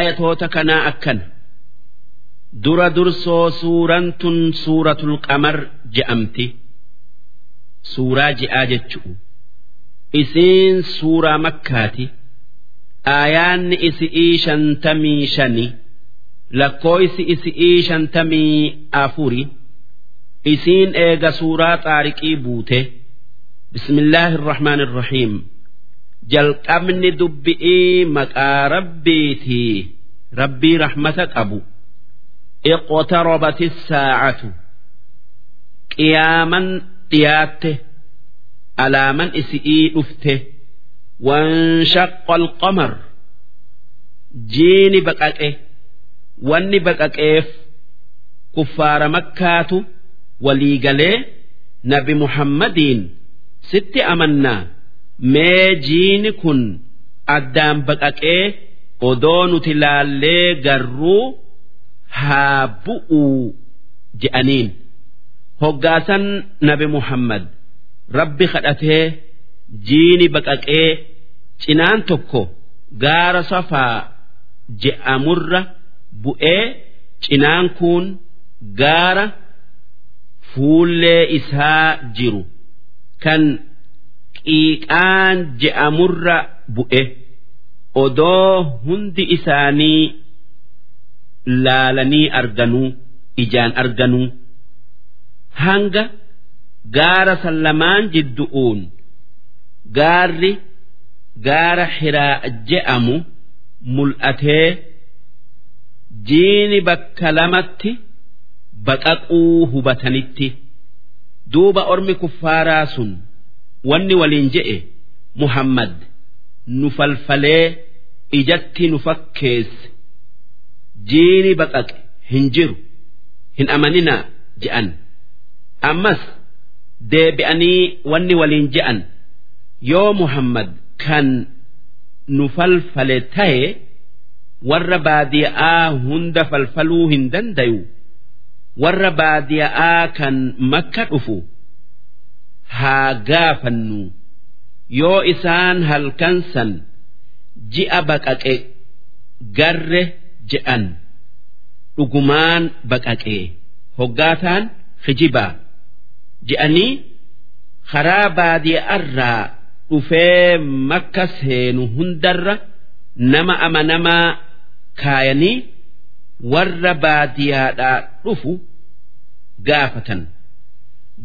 ayatoota kanaa akkana dura dursoo suuraan tun suuratul qamar je'amti. Suuraa ji'aa jechu'u isiin suuraa makkaati. Aayaanni isi'ii shantamii shani lakkooysi isi'ii shantamii afuri isiin eega suuraa xaariqii buute. Bismillaahi irrahmaan irrahiim jalqabni dubbi'ii maqaa rabbiiti. Rabbii rahmata qabu. Iqtarabati saacatu qiyaaman dhiyaatte alaaman isi'ii dhufte. Wanshaqa alqamar jiini baqaqe. Wanni baqaqeef kuffaara makkaatu walii galee nabi muhammadiin sitti amannaa. mee jiini kun addaan baqaqee odoo nuti laallee garruu haa bu'uu je'aniin. Hoggaasan nabi muhammad rabbi kadhatee jiini baqaqee cinaan tokko gaara safaa je'amurra bu'ee cinaan kun gaara fuullee isaa jiru. Kan qiiqaan je'amurra bu'e. Odoo hundi isaanii laalanii arganuu ijaan arganuu. Hanga gaara sallamaan jiddu'uun gaarri gaara hiraa je'amu mul'atee jiini bakka lamatti baqaquu hubatanitti. Duuba ormi kuffaaraa sun wanni waliin je'e muhammad nu falfalee ijatti nu fakkeesse. Jiini baqaqe hin jiru hin amaninaa je'an. Ammas deebi'anii wanni waliin je'an yoo muhammad kan nu falfale ta'e warra baadiya'aa hunda falfaluu hin dandayu warra baadiya'aa kan makka dhufu haa gaafannu yoo isaan halkan san ji'a baqaqe garre je'an. Dhugumaan baqaqee hoggaataan hijibaa je'anii karaa baadiyyaarraa dhufee makka seenu hundarra nama amanamaa kaayanii warra baadiyyaadhaa dhufu gaafatan.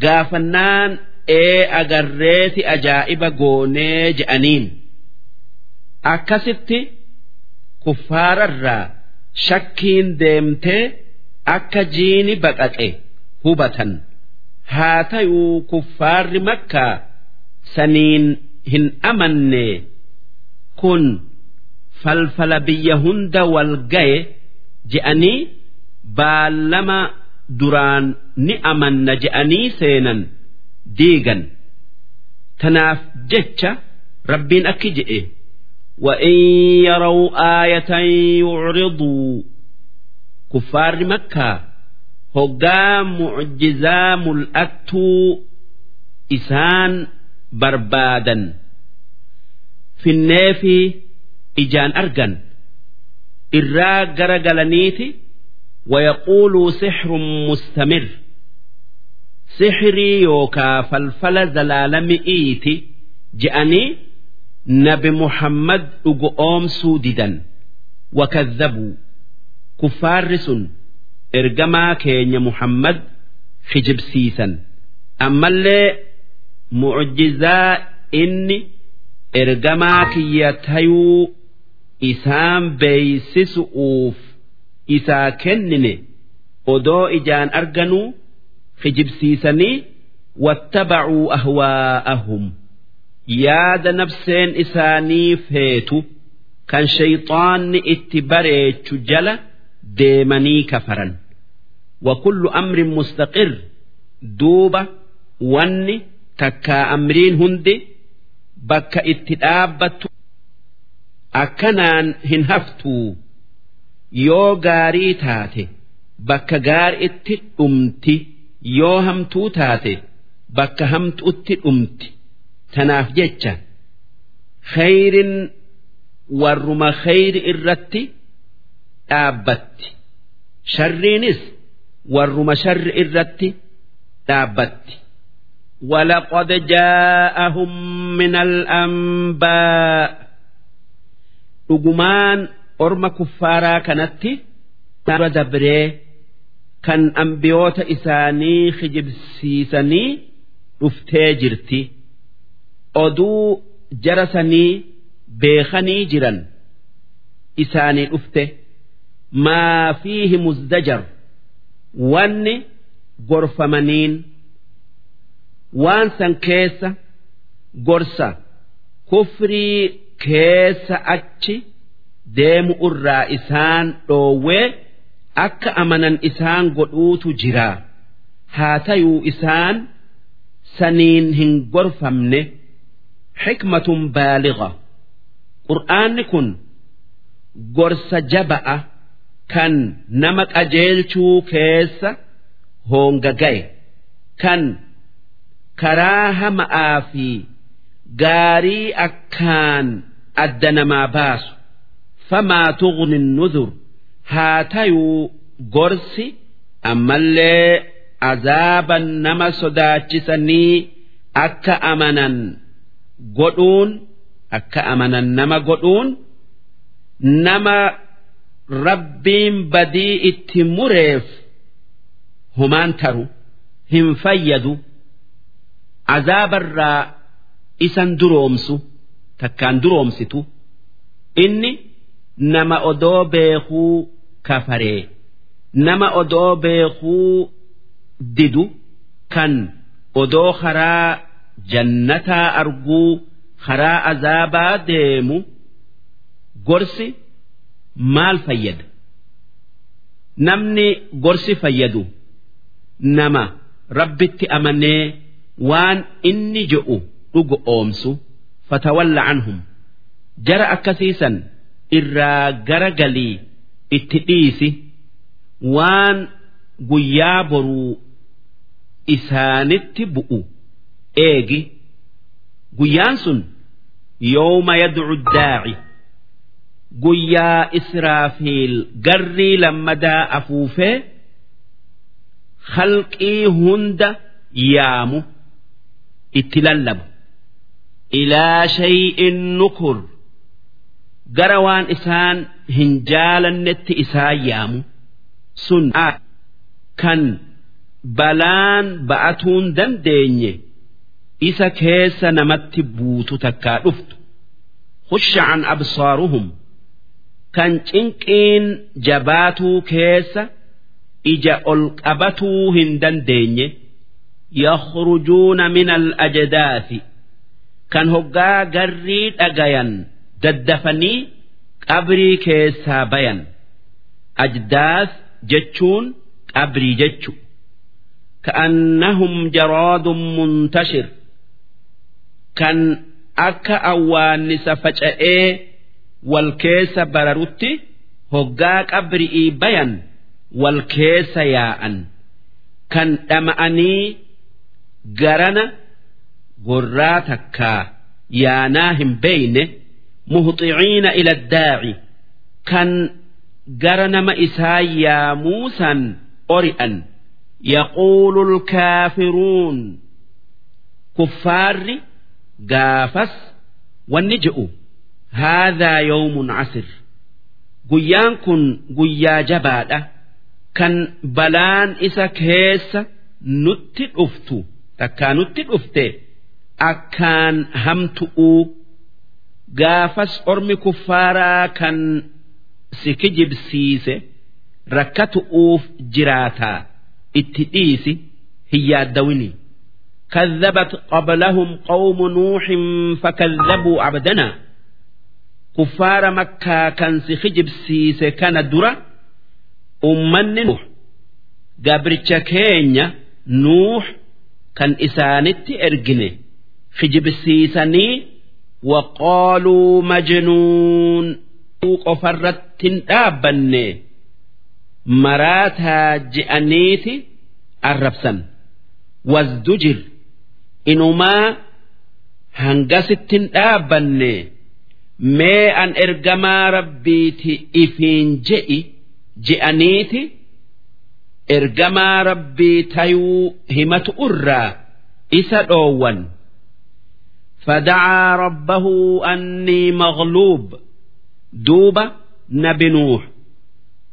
Gaafannaan ee agarreeti ajaa'iba goonee je'aniin. Akkasitti kuffaararraa shakkiin deemtee akka jiini baqaqe hubatan. Haa tayuu kuffaarri makkaa saniin hin amanne kun falfala biyya hunda wal gaye je'anii baallama duraan ni amanna je'anii seenan diigan tanaaf jecha rabbiin akki je'e وإن يروا آية يعرضوا كفار مكة هقا معجزا ملأتو إسان بربادا في النافي إجان أرجن إرا جرجلنيتي ويقولوا سحر مستمر sixirii yookaa falfala zalaalami'iiti je'anii nabi muhammad dhugu oomsuu didan wakadhabuu kuffaarri sun ergamaa keenya muhammad hijibsiisan ammallee mucjizaa inni ergamaa kiyya tayuu isaan beeysisu'uuf isaa kennine odoo ijaan arganuu kijibsiisanii wattabacuu ahwaa'ahum yaada nafseen isaanii feetu kan shayxaanni itti bareechu jala deemanii kafaran وكل أمر مستقر دوبة wanni takkaa amriin hundi bakka itti dhaabbattu akkanaan hin haftuu yoo gaarii taate bakka gaariitti dhumti yoo hamtuu taate bakka hamtuutti dhumti tanaaf jecha khayrin warruma khayri irratti dhaabbatti sharriinis warruma sharri irratti dhaabbatti ولقد جاءهم من الأنباء dhugumaan orma kuffaaraa kanatti dura dabree kan ambiyoota isaanii kijibsiisanii dhuftee jirti. Oduu jara sanii beekanii jiran isaanii dhufte. Maa fiihi muzdajar? Wanni gorfamaniin waan san keessa gorsa. Kufrii keessa achi deemu irraa isaan dhoowwee akka amanan isaan godhuutu jira. Haa tayuu isaan saniin hin gorfamne xikmatun baaliga. Qur'aanni kun gorsa jaba'a kan nama qajeelchuu keessa hoonga ga'e kan karaa hama'aa fi gaarii akkaan adda namaa baasu. Famaa tughni nuzur haa tayuu gorsi ammallee azaaban nama sodaachisanii akka amanan godhuun akka amanan nama godhuun nama rabbiin badii itti mureef humaan taru hin fayyadu azaabarraa isan duroomsu takkaan duroomsitu. Inni nama odoo beekuu kafaree nama odoo beekuu didu kan odoo karaa jannataa arguu karaa azaabaa deemu gorsi maal fayyada? Namni gorsi fayyadu nama rabbitti amanee waan inni je'u dhugo oomsu fatawalla anhum. Jara akkasiisan irraa gara galii itti dhiisi waan guyyaa boruu isaanitti bu'u. Eegi guyyaan sun yooma yadcu daaci guyyaa israafiil garrii lammadaa afuufee khalqii hunda yaamu itti lallabu ilaa shay'in nukur. Gara waan isaan hin jaalannetti isaan yaamu. Sun kan balaan ba'atuun dandeenye isa keessa namatti buutu takkaa dhuftu. Khusha an absaaruhum. Kan cinqiin jabaatuu keessa ija ol qabatuu hin dandeenye. Yakhrujuuna min al-ajdaathi kan hoggaa garrii dhagayan daddafanii qabrii keessaa bayan. Ajdaas jechuun qabrii jechu. Ka'annahum jaraadun muntashir. Kan akka awwaannisa faca'ee wal keessa bararutti hoggaa qabrii bayan wal keessa yaa'an. Kan dhama'anii garana gorraa takkaa yaanaa hin beeyne muhxiciina ila daaci kan gara nama isaa yaamuusan ori'an. Yaquulu lkaafiruun kuffaarri gaafas wanni je'u. Haadhaa yawmun casir guyyaan kun guyyaa jabaadha. Kan balaan isa keessa nutti dhuftu takkaa nutti dhufte akkaan hamtu'uu gaafas ormi kuffaaraa kan si kijibsiise rakkatu'uuf jiraataa itti dhiisi hin yaaddawini كذبت قبلهم قوم نوح فكذبوا عبدنا كفار مكة كان سخجب سيس كان درة أمن نوح قابرتش كينيا نوح كان إسانت إرجني خجب سيسني وقالوا مجنون قفرت تنتابني مراتها جئنيتي الربسن وازدجر inumaa hangasittin dhaabbanne mee an ergamaa rabbiiti ifiin je'i je'aniiti ergamaa rabbii tayuu himatu irraa isa dhoowwan فدعا ربه أني مغلوب دوبة نبي نوح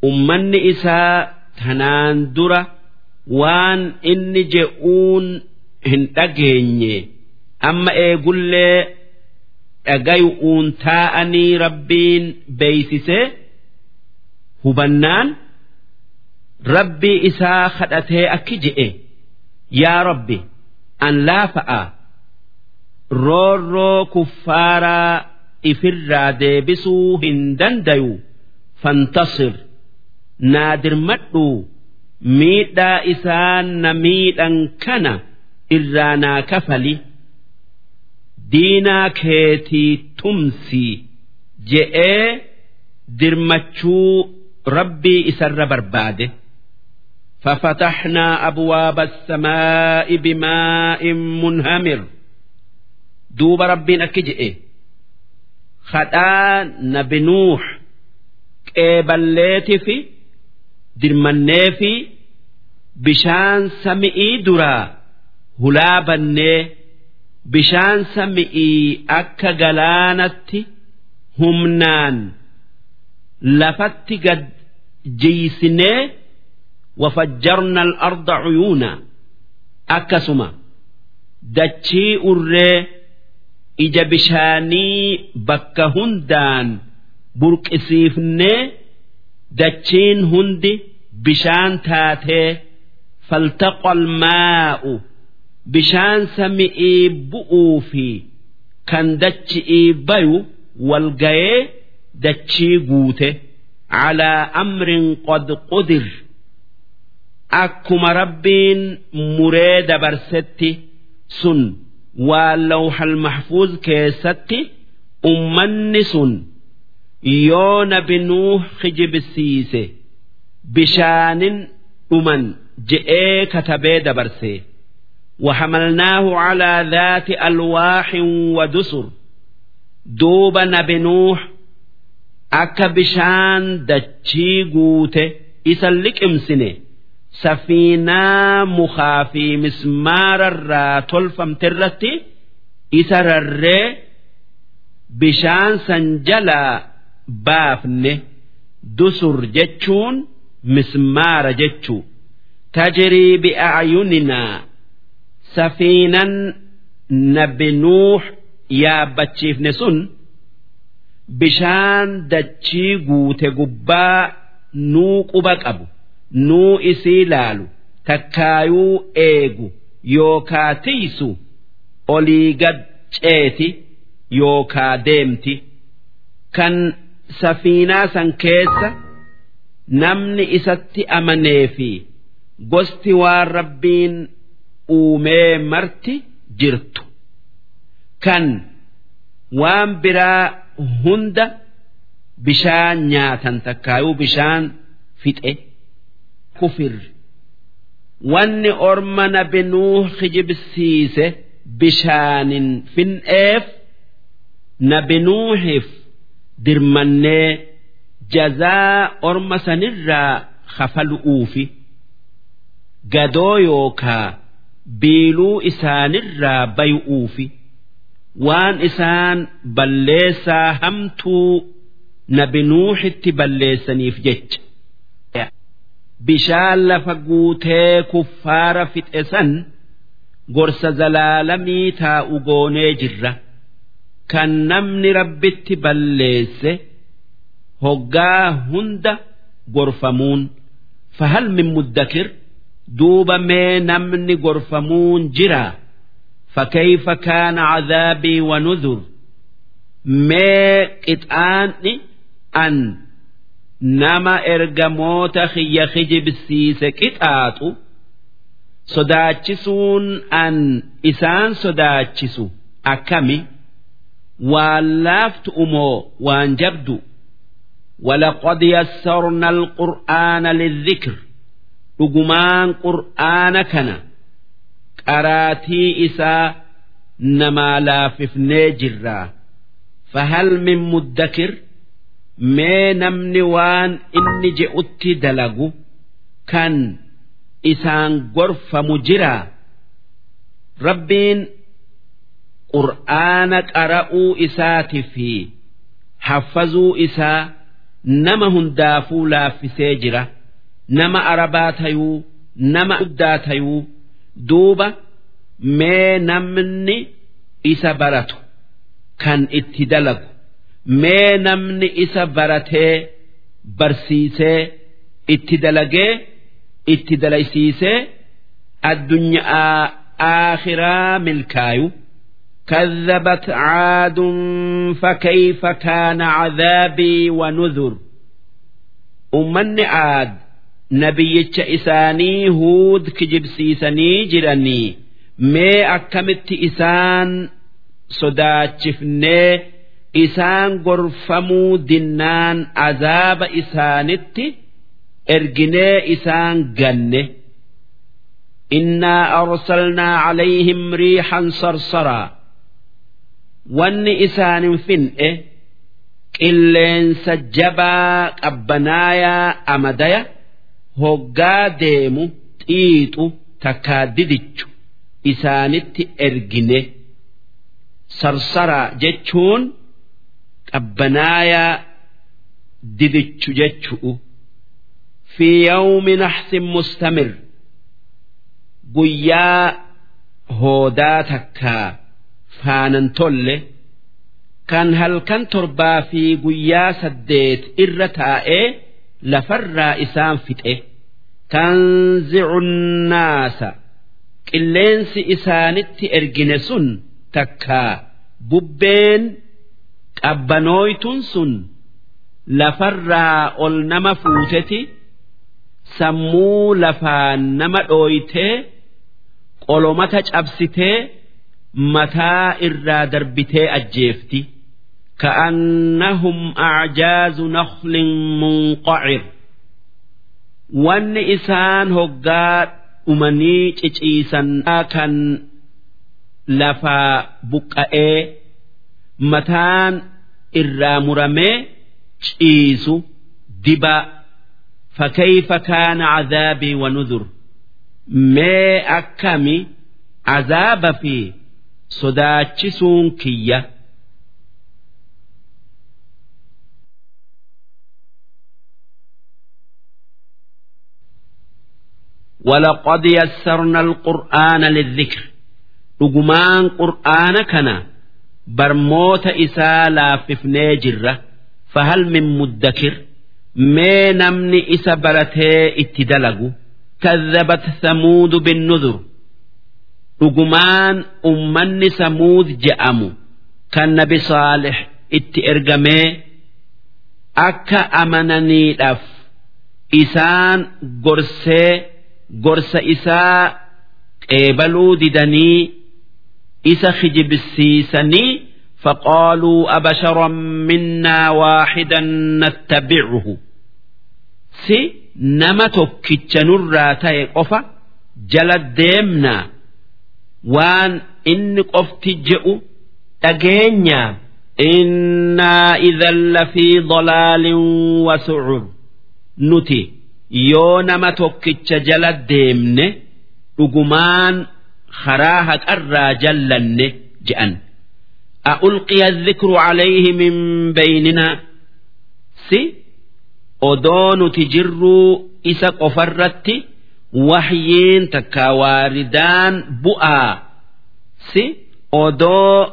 أمني إساء تنان درة وان إني جئون هن أما إيقول dhagayu'uun taa'anii rabbiin beeysise hubannaan rabbii isaa kadhatee akki je'e yaa rabbi an laafa'a roorroo kuffaaraa ifirraa deebisuu hin dandayu fantasir naa dirmadhu miidhaa isaan na miidhan kana irraa naa kafali. diinaa keetii tumsii je'ee dirmachuu rabbii isarra barbaade. ففتحنا أبواب السماء بماء منهمر duuba rabbiin akki je'e hadhaa nabi nuux qeeballeetii fi dirmannee fi bishaan sami'ii duraa hulaa bannee bishaan sami'ii akka galaanatti humnaan lafatti gad jiisinee wafajjarna al-arda cuyuuna akkasuma dachii urree. Ija bishaanii bakka hundaan burqisiifnee dachiin hundi bishaan taatee faltaqa almaa'u bishaan sami'ii bu'uu fi kan dachi'ii bayu walgayee dachii guute. Calaa amrin qad qudir. Akkuma rabbiin muree dabarsetti sun waa lawhal mahfuuz keessatti ummanni sun yoo nabi nuuh kijibsiise bishaanin dhuman je'ee katabee dabarse وحملناه على ذات ألواح ودسر دوب نبي نوح أكا بشان دتشي قوته إسلك امسنه safiinaa mukaa fi mismaara mismaararraa tolfamterratti isa rarree bishaan san jalaa baafne dusur jechuun mismaara jechuu tajrii bi'aayuninaa safiinan nabi nuux yaabbachiifne sun bishaan dachii guute gubbaa nuu quba qabu. Nuu isii laalu takkaayuu eegu. Yookaa tiisu olii gad ceeti. Yookaa deemti. Kan safiinaa san keessa namni isatti amanee fi gosti waan rabbiin uumee marti jirtu. Kan waan biraa hunda bishaan nyaatan takkaayuu bishaan fixe kufir. Wanni orma nabi nuuh kijibsiise bishaanin fin'eef nabi nuuhiif dirmannee jazaa orma sanirraa kafalu'uufi gadoo yookaa biiluu isaanirraa bayu'uufi waan isaan balleessaa hamtuu nabi nuuxitti balleessaniif jecha bishaan lafa guutee kuffaara fixe san gorsa zalaalamii taa'u goonee jirra. Kan namni rabbitti balleesse hoggaa hunda gorfamuun. Fahal min muddakir? Duuba mee namni gorfamuun jira. Fakkeeyfa kaana cadaabii wanudhur mee qixaanni an nama ergamoota kiyya kijibsiise qixaaxu sodaachisuun an isaan sodaachisu akkami waan laaftu umoo waan jabdu ولقد يسرنا القرآن للذكر dhugumaan qur'aana kana qaraatii isaa namaa laafifnee jirraa فهل من مدكر Mee namni waan inni je'utti dalagu kan isaan gorfamu jiraa rabbiin qur'aana qara'uu isaati fi haffazuu isaa nama hundaafuu laaffisee jira nama arabaa tayuu nama guddaa tayuu duuba mee namni isa baratu kan itti dalagu mee namni isa baratee barsiisee itti dalagee itti dalaysiisee addunyaa aakhiraa milkaayu كذبت عاد فكيف كان عذابي ونذر أمني عاد نبي إساني هود كجب سيسني جرني مي أكمت إسان صداتشفني isaan gorfamuu dinnaan azaaba isaanitti erginee isaan ganne. Innaa arsalnaa calayhim riixan sarsaraa. Wanni isaanin fin'e qilleensa jabaa qabbanaayaa amadaya hoggaa deemu xiixu takkaa didichu isaanitti ergine. Sarsaraa jechuun qabbanaayaa didichu jechu'u fi yawmi naxsin mustamir. Guyyaa hoodaa takkaa faanan tolle. Kan halkan torbaa fi guyyaa saddeet irra taa'ee lafarraa isaan fixe. Tanzicu nnaasa. Qilleensi isaanitti ergine sun takkaa bubbeen qabbanooytun sun lafarraa ol nama fuuteti sammuu lafaan nama dhooytee qolomata cabsitee mataa irraa darbitee ajjeefti. Ka'annahum acjaazu naklin munqacir. Wanni isaan hoggaa dhumanii ciciisan kan lafaa buqqa'ee mataan irraa muramee ciisu diba fakkeeyfa kaana cadaabii wanudur mee akkami cazaaba fi sodaachisuun kiyya ولقد يسرنا القرآن للذكر dhugumaan qur'aana kana barmoota isaa laaffifnee jirra. Fahal min muddakir mee namni isa baratee itti dalagu. Kadhabat samuudu binnuzur dhugumaan ummanni samuud je'amu. Kan nabi saalix itti ergamee akka amananiidhaaf isaan gorsee gorsa isaa qeebaluu didanii isa khijibsiisanii faqaaluu abashara minnaa waaxidan nattabicuhu si nama tokkicha nurraa ta'e qofa jala deemnaa waan inni qofti je'u dhageenyaa innaa idan lafii dolaalin wasucur nuti yoo nama tokkicha jala deemne dhugumaan karaa haqarraa jallanne je'an ألقي الذكر عليه من بيننا سي أدون تجروا إسا قفرت وحيين تكاواردان بؤا سي أدو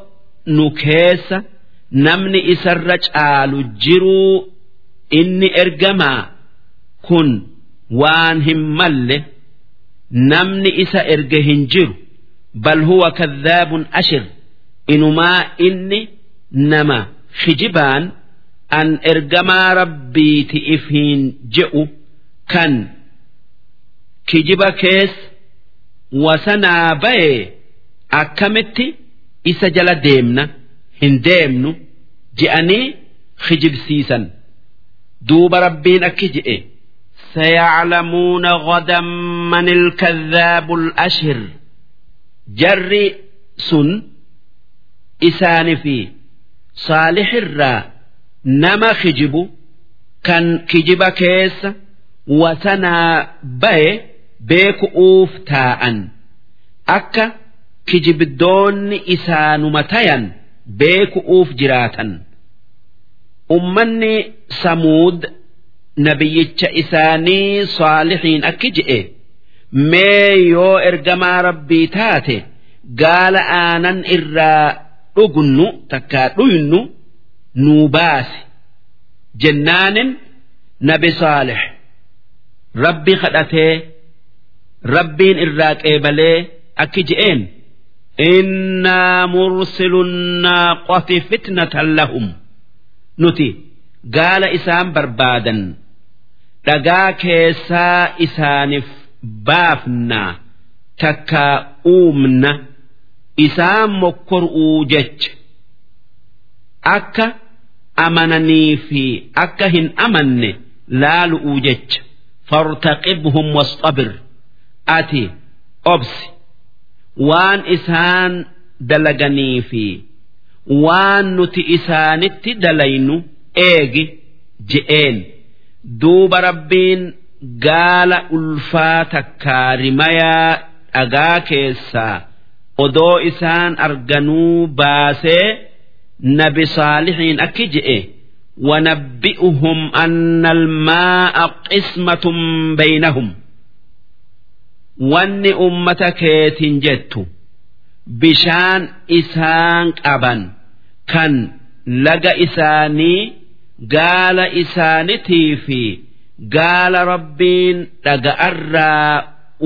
نكيس نمني إسرج آل جروا إني إرجما كن وان همّل namni isa erge hin jiru bal huwa kadhaabun ashir inumaa inni nama kijibaan an ergamaa rabbiiti ifiin je'u kan kijiba kees wasanaa baye akkamitti isa jala deemna hin deemnu je'anii kijibsiisan duuba rabbiin akki je'e سيعلمون غدا من الكذاب الأشر jarri sun isaanifi saalixirraa nama kijibu kan kijiba keessa wasanaa baye beeku'uuf taa'an akka kijibdoonni isaanuma tayan beeku'uuf jiraatan. Ummanni Samuud nabiyyicha isaanii saalixiin akki je'e. Mee yoo ergamaa rabbii taate gaala aanan irraa dhugunnu takkaa dhuynu nuu baasi jennaanin nabi saalix rabbi kadhatee rabbiin irraa qeebalee akki je'een innaa mursilu naaqati fitnatan lahum. Nuti gaala isaan barbaadan dhagaa keessaa isaaniif baafnaa takkaa uumna isaan mokkor'uu jecha. Akka amananii fi akka hin amanne laalu'uu jecha. Fartaqibhum wasxabir ati obsi waan isaan dalaganii fi waan nuti isaanitti dalaynu eegi je'een. Duuba rabbiin gaala ulfaa takkaa rimayaa dhagaa keessaa odoo isaan arganuu baasee nabi saalixiin akki je'e ونبئهم أن الماء قسمة بينهم wanni ummata keetin jettu bishaan isaan qaban kan laga isaanii gaala isaanitii fi gaala rabbiin dhaga'arraa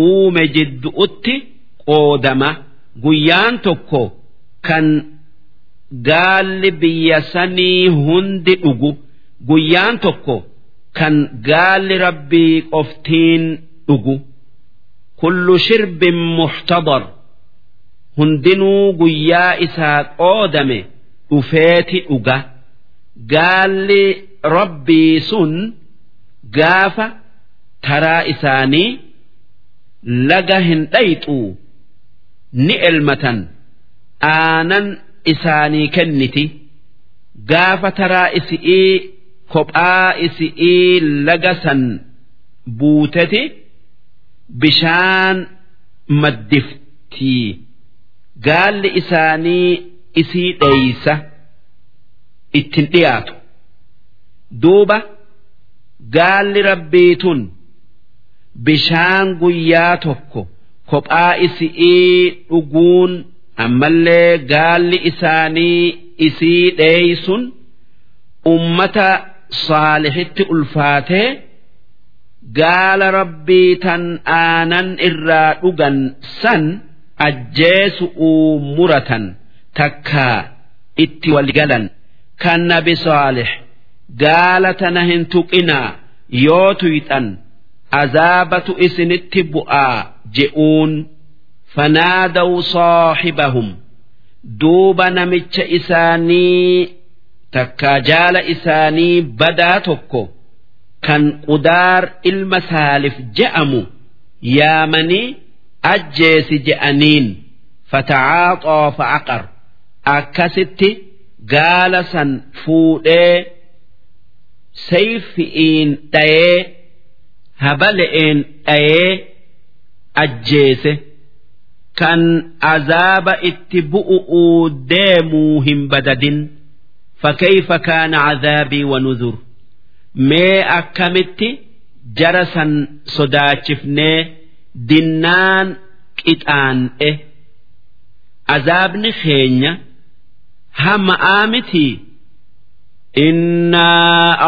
uume jiddu'utti qoodama guyyaan tokko kan gaalli biyya sanii hundi dhugu guyyaan tokko kan gaalli rabbii qoftiin dhugu. kullu shirbin muhtadar hundinuu guyyaa isaa qoodame dhufeeti dhuga gaalli rabbii sun gaafa taraa isaanii laga hin dhayxuu ni elmatan aanan isaanii kenniti gaafa taraa isi'ii kophaa isi'ii laga san buuteti. bishaan maddiftii gaalli isaanii isii dheeysa ittin dhiyaatu duuba gaalli rabbiitun bishaan guyyaa tokko kophaa isi'ii dhuguun ammallee gaalli isaanii isii dheeysun ummata saalihitti ulfaatee. gaala rabbii tan aanan irraa dhugan san ajjeesu'uu muratan takkaa itti walgalan kan nabi saalix gaala tana hin tuqinaa yoo tuyxan azaabatu isinitti bu'aa je'uun fanaadaw saaxibahum duuba namicha isaanii takkaa jaala isaanii badaa tokko kan qudaar ilma saalif je'amu yaamanii ajjeesi je'aniin fatacaaxoo fa'aqar akkasitti gaala san fuudhee sayfi'iin dhayee habale'een dhayee ajjeese kan azaaba itti bu'u'uu deemuu hin badadin fakkeeyfa kaana cazaabii wanuzur mee akkamitti jara san sodaachifnee dinnaan qixaan'e azaabni keenya hama'aa mitii إنا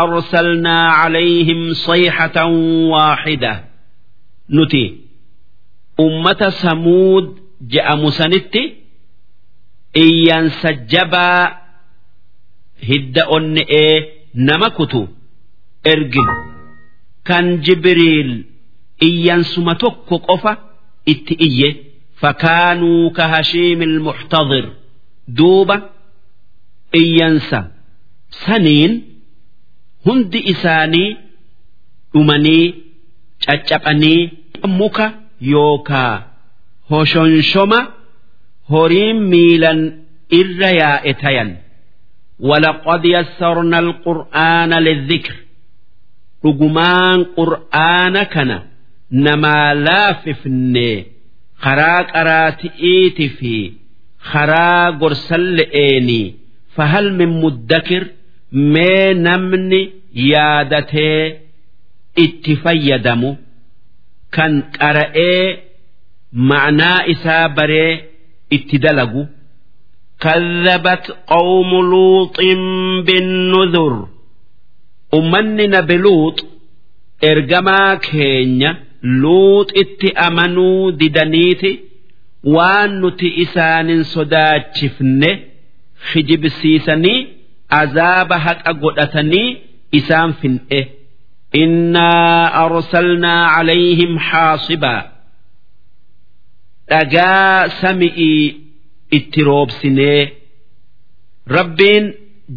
أرسلنا عليهم صيحة واحدة نتي أمة ثمود جاء مسنت إيان سجبا هدأ إيه نمكتو إرجن كان جبريل إيان سمتك قفا إتئية فكانوا كهشيم المحتضر دوبة إيانسا saniin hundi isaanii dhumanii caccabanii muka yookaa hoshonshoma horiin miilan irra yaa'e tayan ولقد يسرنا القرآن للذكر رجمان قرآن كان نما لاففني خراك أراتئيت في خرا قرسل إيني فهل من مدكر ما نمني يادته اتفيدمو كان قرأي معنى إسا بري اتدلقو كذبت قوم لوط بالنذر أمني نبلوط إرجما كينيا لوط اتي أمنوا ددنيتي وان نتي إسان صداتشفنه خجب سيسني azaaba haqa godhatanii isaan fin'e. Innaa arsalnaa calayhim xaasibaa. Dhagaa sami'ii itti roobsinee. Rabbiin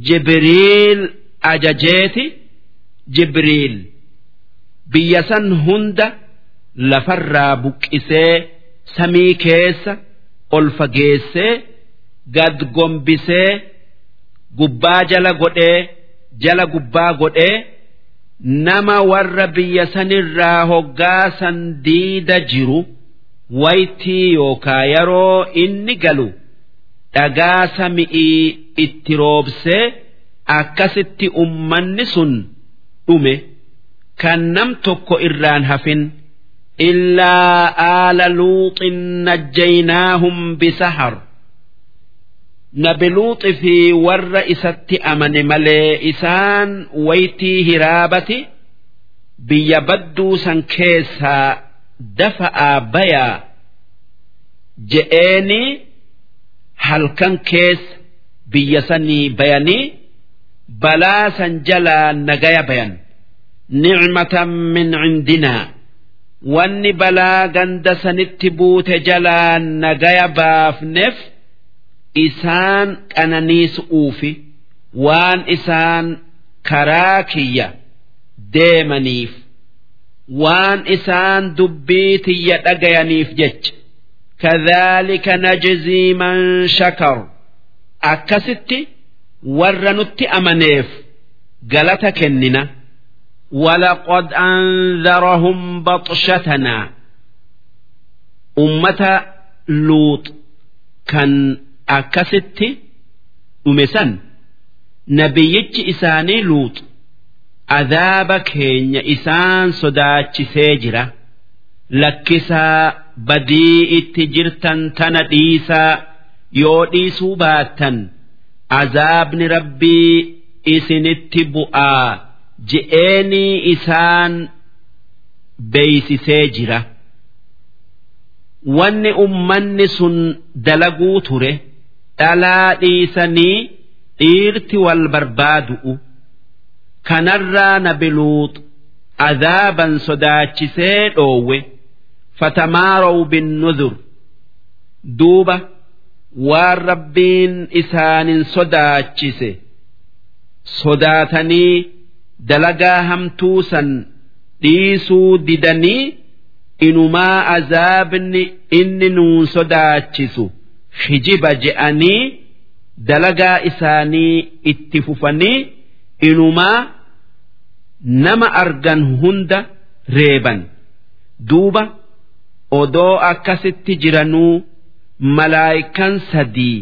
Jibriil ajajeeti Jibriil biyya san hunda lafarraa buqqisee samii keessa ol fageessee gad gombisee. Gubbaa jala godhee jala gubbaa godhee nama warra biyya sanirraa hoggaasan diida jiru. waytii yookaa yeroo inni galu dhagaa sami'ii itti roobsee akkasitti ummanni sun dhume kan nam tokko irraan hafin illaa aala luuxin najjaynaahum bisahar nabi luuxi fi warra isatti amane malee isaan waytii hiraabati biyya badduu san keessaa dafa'aa bayaa je'eeni halkan keessa biyya sanii bayanii balaa san jalaa nagaya bayan. Nicmatan min cindinaa wanni balaa ganda sanitti buute jalaa nagaya baafneef isaan qananiisu'uufi waan isaan karaa kiyya deemaniif waan isaan dubbii tiyya dhagayaniif jecha كذلك نجزي من شكر أكست ورنت أمنيف قالت كننا ولقد أنذرهم بطشتنا أمة لوط كان akkasitti dhume san nabiyyichi isaanii luuxu adaaba keenya isaan sodaachisee jira lakkisaa badii itti jirtan tana dhiisaa yoo dhiisuu baattan azaabni rabbii isinitti bu'aa je'eenii isaan beeysisee jira wanni ummanni sun dalaguu ture. dhalaa dhiisanii dhiirti wal barbaadu'u. Kanarraa nabiluuxu azaaban sodaachisee dhoowwe. Fatamaarow bin nuzur. Duuba waan rabbiin isaanin sodaachise. Sodaatanii dalagaa hamtuu san dhiisuu didanii inumaa azaabni inni nuun sodaachisu. hijiba je'anii dalagaa isaanii itti fufanii inumaa nama argan hunda reeban duuba odoo akkasitti jiranuu malaayikan sadii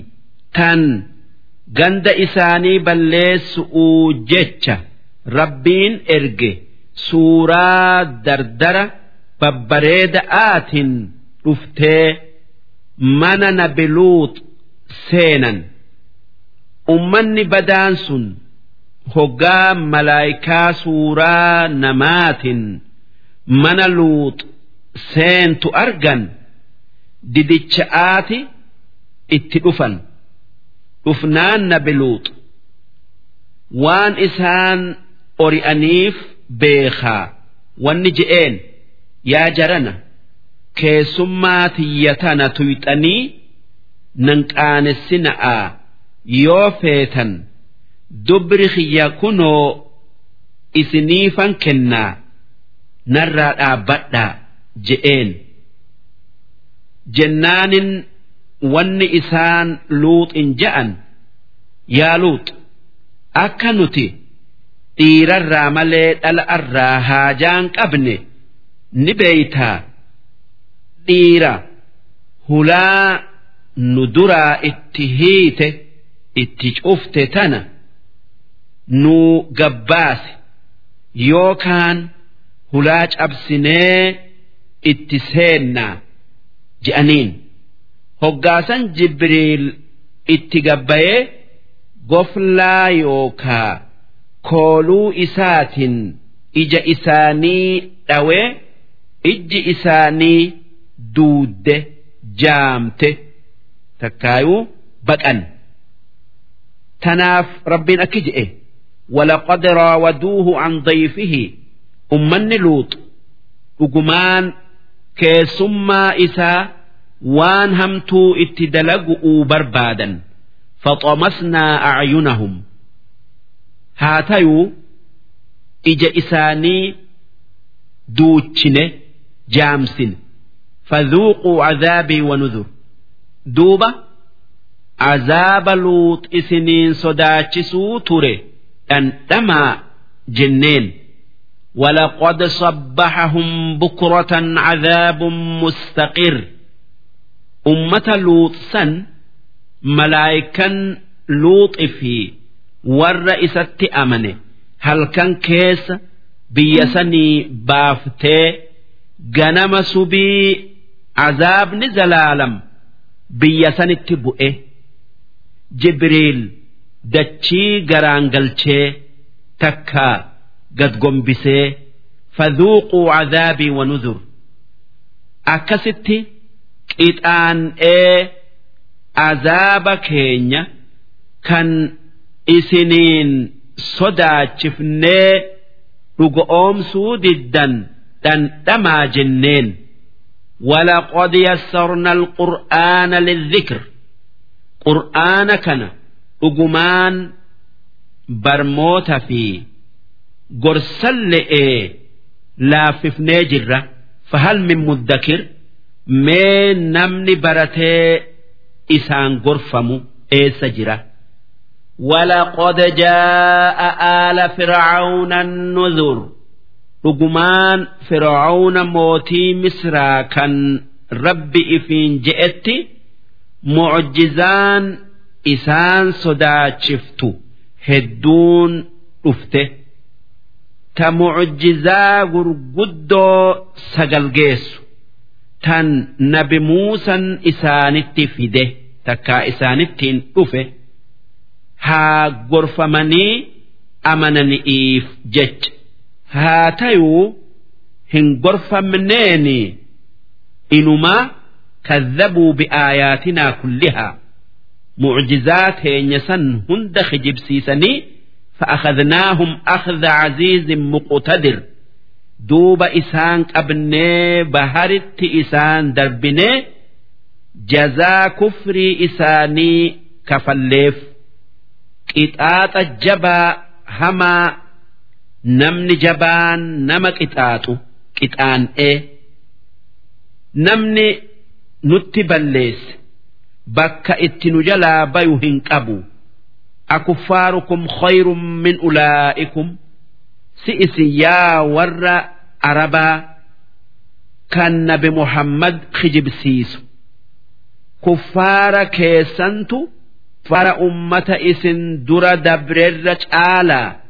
tan ganda isaanii balleessu'uu jecha rabbiin erge suuraa dardara babbareeda aatiin dhuftee. Mana nabi luux seenan. Ummanni badaan sun hoggaa malaayikaa suuraa namaatiin mana luux seentu argan didicha'aati itti dhufan. Dhufnaan nabi luux waan isaan ori'aniif beekaa. Wanni je'een yaa jarana keessummaa tiyyatana tuyxanii nan qaanessina'a yoo feetan dubri kiyya kunoo isiniifan kennaa. Narraa dhaabbadhaa je'een. Jennaanin wanni isaan luuxin ja'an yaa luux akka nuti dhiirarraa malee dhala'arraa haajaan qabne ni beeytaa dhiira hulaa nu duraa itti hiite itti cufte tana nu gabbaase yookaan hulaa cabsinee itti seennaa je'aniin. Hoggaasan jibriil itti gabbayee goflaa yookaa kooluu isaatiin ija isaanii dhawee ijji isaanii duudde jaamte takkaayuu baqan tanaaf rabbiin akki je'e ولقد راودوه عن ضيفه أمني لوط dhugumaan keessummaa isaa waan hamtuu itti dalagu'uu barbaadan faxamasnaa acyunahum haa tayuu ija isaanii duuchine jaamsine fadhuuquu cadaabii wanudhur duuba cazaaba luux isiniin sodaachisuu ture dhandhamaa jenneen ولقد صبحهم بكرة عذاب مستقر أمة لوط سن ملايكا لوط في والرئيسة أمنه هل كان كيس بيسني بافتي azaabni zalaalam. Biyya sanitti bu'e. Jibriil dachii garaan galchee takka gad gombisee fadhuuquu azaabii wanuzur akkasitti qixaan'ee azaaba keenya kan isiniin sodaachifnee dhugoomsuu diddan dhandhamaa jenneen. ولقد يسرنا القرآن للذكر قرآن كان أجمان برموت فيه gorsan le'ee laaffifnee jirra fahal min muddakir mee namni baratee isaan gorfamu eessa jira ولقد جاء آل فرعون النذر dhugumaan fir'auna mootii misraa kan rabbi ifiin je'etti mucjizaan isaan sodaachiftu hedduun dhufte. Ta mucjizaa gurguddoo sagal geessu tan nabi muusan isaanitti fide takkaa isaanittiin dhufe. Haa gorfamanii amanani'iif jecha haa tayuu hin gorfamneeni inumaa كذبوا بآياتنا كلها معجزات هينسن هند خجب سيسني فأخذناهم أخذ عزيز مقتدر دوب إسان أبني بهرت إسان دربني جزا كفر إساني كفليف قطاط جبا هما namni jabaan nama qixaaxu qixaan'ee namni nutti balleesse bakka itti nu jalaa bayu hin qabu. Akuffaarukum khayrun min ulaa'ikum. Si isin yaa warra arabaa kan nabi muhammad kijibsiisu kuffaara keessantu fara ummata isin dura dabrerra caalaa.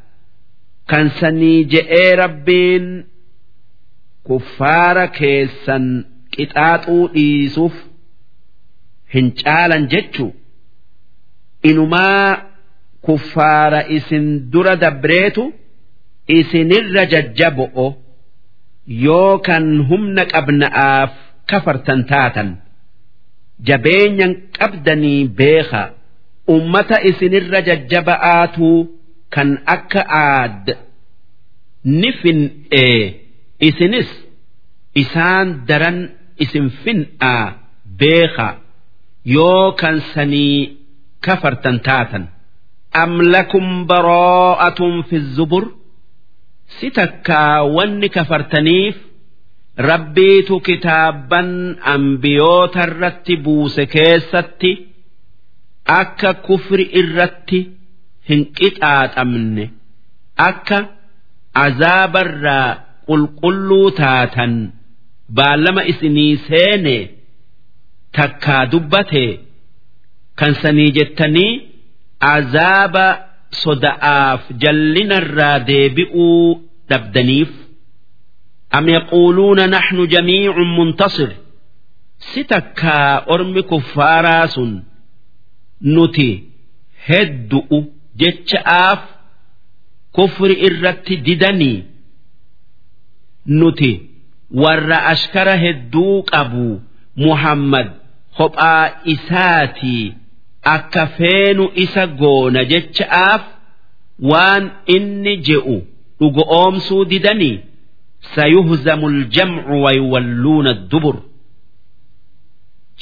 Kan sanii je'ee rabbiin kuffaara keessan qixaaxuu dhiisuuf hin caalan jechu inumaa kuffaara isin dura dabreetu isinirra jajjabo'o yoo kan humna qabna'aaf kafartan taatan. Jabeenyan qabdanii beeka ummata isinirra jajjaba'aatuu kan akka aad ni fin'ee isinis isaan daran isin fin'aa beeka yoo kan sanii kafartan taatan. Lakum baroo'atun fi zubur. Si takkaa wanni kafartaniif rabbiitu kitaabban ambiyoota irratti buuse keessatti akka kufri irratti hin qixaaxamne akka azaabarraa qulqulluu taatan baallama isinii seene takkaa dubbate kan sanii jettanii azaaba soda'aaf jallinarraa deebi'uu dhabdaniif am yaquuluuna naxnu jamiicun muntasir si takkaa ormi kuffaaraa sun nuti heddu'u jecha'aaf kufri irratti didanii nuti warra ashkara hedduu qabu muhammad kophaa isaatii akka feenu isa goona jecha'aaf waan inni je'u dhugo oomsuu didanii sayuhzamu aljamcu wayuwalluuna dubur.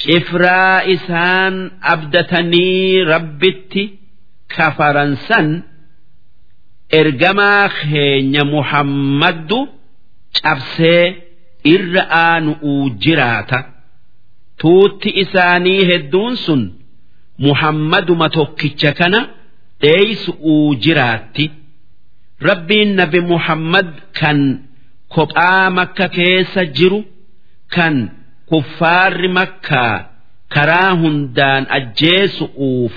Cifraa isaan abdatanii rabbitti kafaransan ergamaa keenya muhammaddu cabsee irra aanu'uu jiraata. Tuutti isaanii hedduun sun muhammaduma tokkicha kana dheeysu'uu jiraatti. Rabbiin nabi muhammad kan kophaa makka keessa jiru kan kuffaarri makkaa karaa hundaan ajjeesu'uuf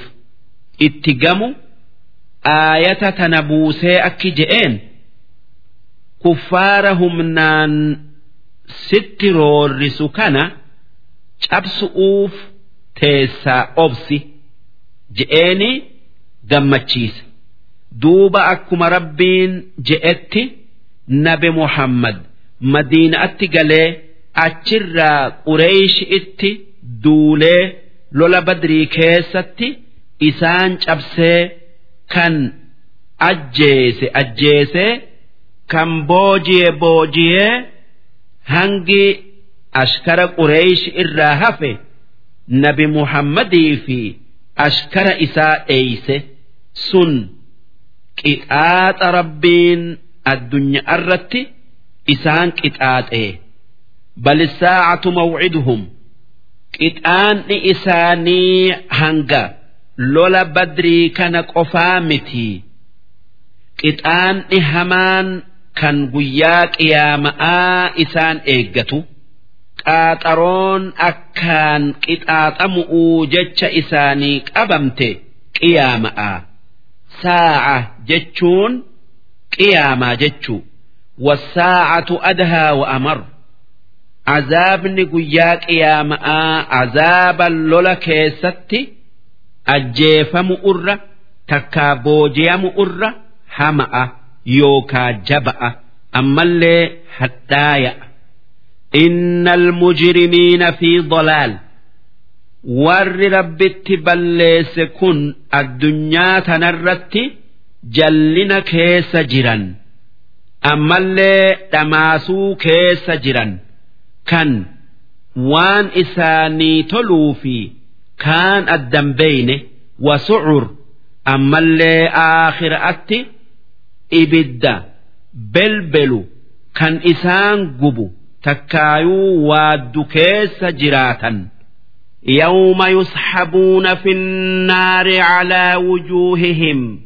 itti gamu aayata tana buusee akki je'een kuffaara humnaan sitti roorrisu kana cabsu'uuf teessaa obsi je'eeni gammachiise duuba akkuma rabbiin je'etti nabi muhammad madiinaatti galee achirraa qureeyshi itti duulee lola badrii keessatti isaan cabsee kan ajjeese ajjeesee kan booji'e booji'ee hangi ashkara qureeyshi irraa hafe nabi muhammadii fi ashkara isaa dheeyse sun qixaaxa rabbiin addunyaa irratti isaan qixaaxee bal saacatu mawciduhum. Qixaanni isaanii hanga lola badrii kana qofaa miti. Qixaanni hamaan kan guyyaa qiyaama'aa isaan eeggatu. Qaaxaroon akkaan qixaaxamu'uu jecha isaanii qabamte qiyaama'aa. Saaca jechuun qiyaamaa jechuu. Wasaacatu adhaa wa amar. Azaabni guyyaa qiyaama'aa azaaba lola keessatti ajjeefamu irra takkaa booji'amu irra hama'a yookaa jaba'a ammallee hadhaaya'a. إن المجرمين في ضلال warri rabbitti balleesse kun addunyaa tanarratti jallina keessa jiran ammallee dhamaasuu keessa jiran kan waan isaanii toluu fi kaan addan beeyne wasucur ammallee aakhiraatti ibidda belbelu kan isaan gubu takkaayuu waaddu keessa jiraatan يوم يسحبون في النار على وجوههم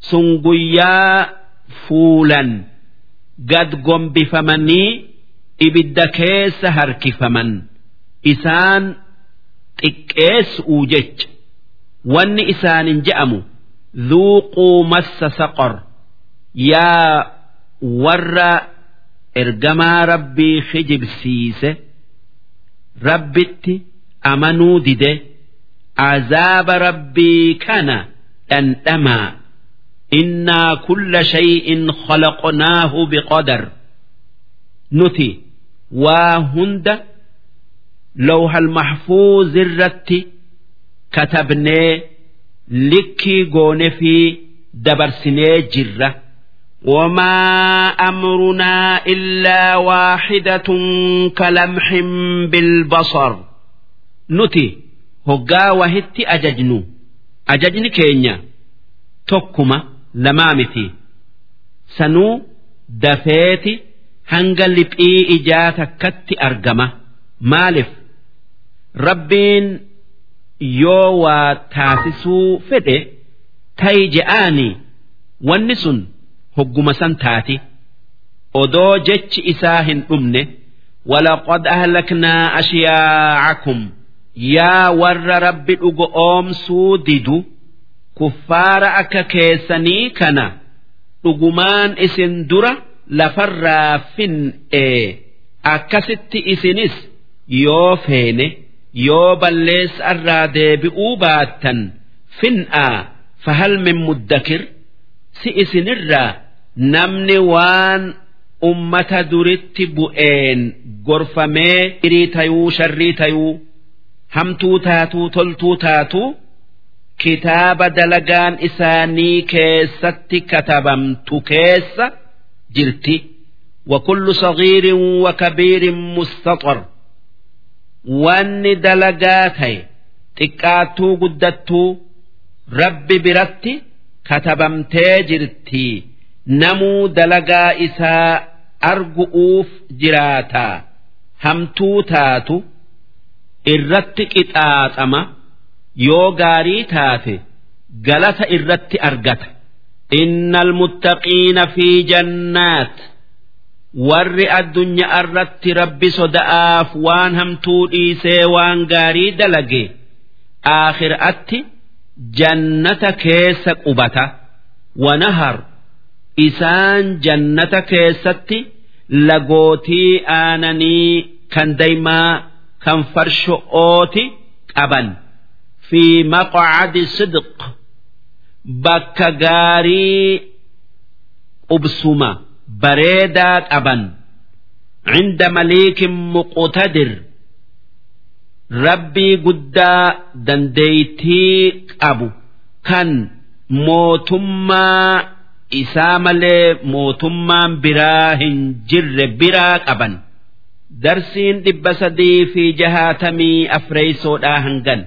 سنقيا فولا قد قم بفمني إبد كيس هركفمن إسان xiqqeessu'uu jecha. Wanni isaanin je'amu dhuuquu massa saqor yaa warra ergamaa rabbii hijibsiise rabbitti amanuu dide azaaba rabbii kana dhandhamaa innaa kulla shay'in khalaqnaahu biqadar. Nuti waa hunda lawhal mahfuuz irratti katabnee likkii goone fi dabarsinee jirra وما أمرنا إلا واحدة كلمح بالبصر nuti hoggaa wahitti ajajnu ajajni keenya tokkuma lamaa miti sanuu dafeeti hanga liphii ijaa takkatti argama maalif rabbiin yoo waa taasisuu fedhe ta'i je'aani wanni sun hogguma san taati odoo jechi isaa hin dhumne walaqad ahlaknaa ashyaa'akum yaa warra rabbi dhugo oomsuu didu kuffaara akka keessanii kana dhugumaan isin dura lafarraa fin'ee akkasitti isinis yoo feene. yoo balleessa irraa deebi'uu baattan fin'aa fahal min muddakir si isinirraa namni waan ummata duritti bu'een gorfamee irii tayuu sharrii tayuu hamtuu taatuu toltuu taatuu kitaaba dalagaan isaanii keessatti katabamtu keessa jirti وكل صغير وكبير مستطر wanni dalagaa ta'e xiqqaattuu guddattuu rabbi biratti katabamtee jirti. Namuu dalagaa isaa argu'uuf jiraataa hamtuu taatu irratti qixaaxama yoo gaarii taate galata irratti argata. Innal muttaqiina fi jannaat warri addunyaa irratti rabbi soda'aaf waan hamtuu dhiisee waan gaarii dalage aakhiraatti jannata keessa qubata. Wanahar isaan jannata keessatti lagootii aananii kan daymaa kan farsho'ooti qaban. Fi maqcadi sidq bakka gaarii qubsuma bareedaa qaban cinda maliikin muqtadir. Rabbii guddaa dandeeytii qabu. Kan mootummaa isaa malee mootummaan biraa hin jirre biraa qaban. Darsiin dhibba sadii fi jahaatamii afreeysoodhaa hangan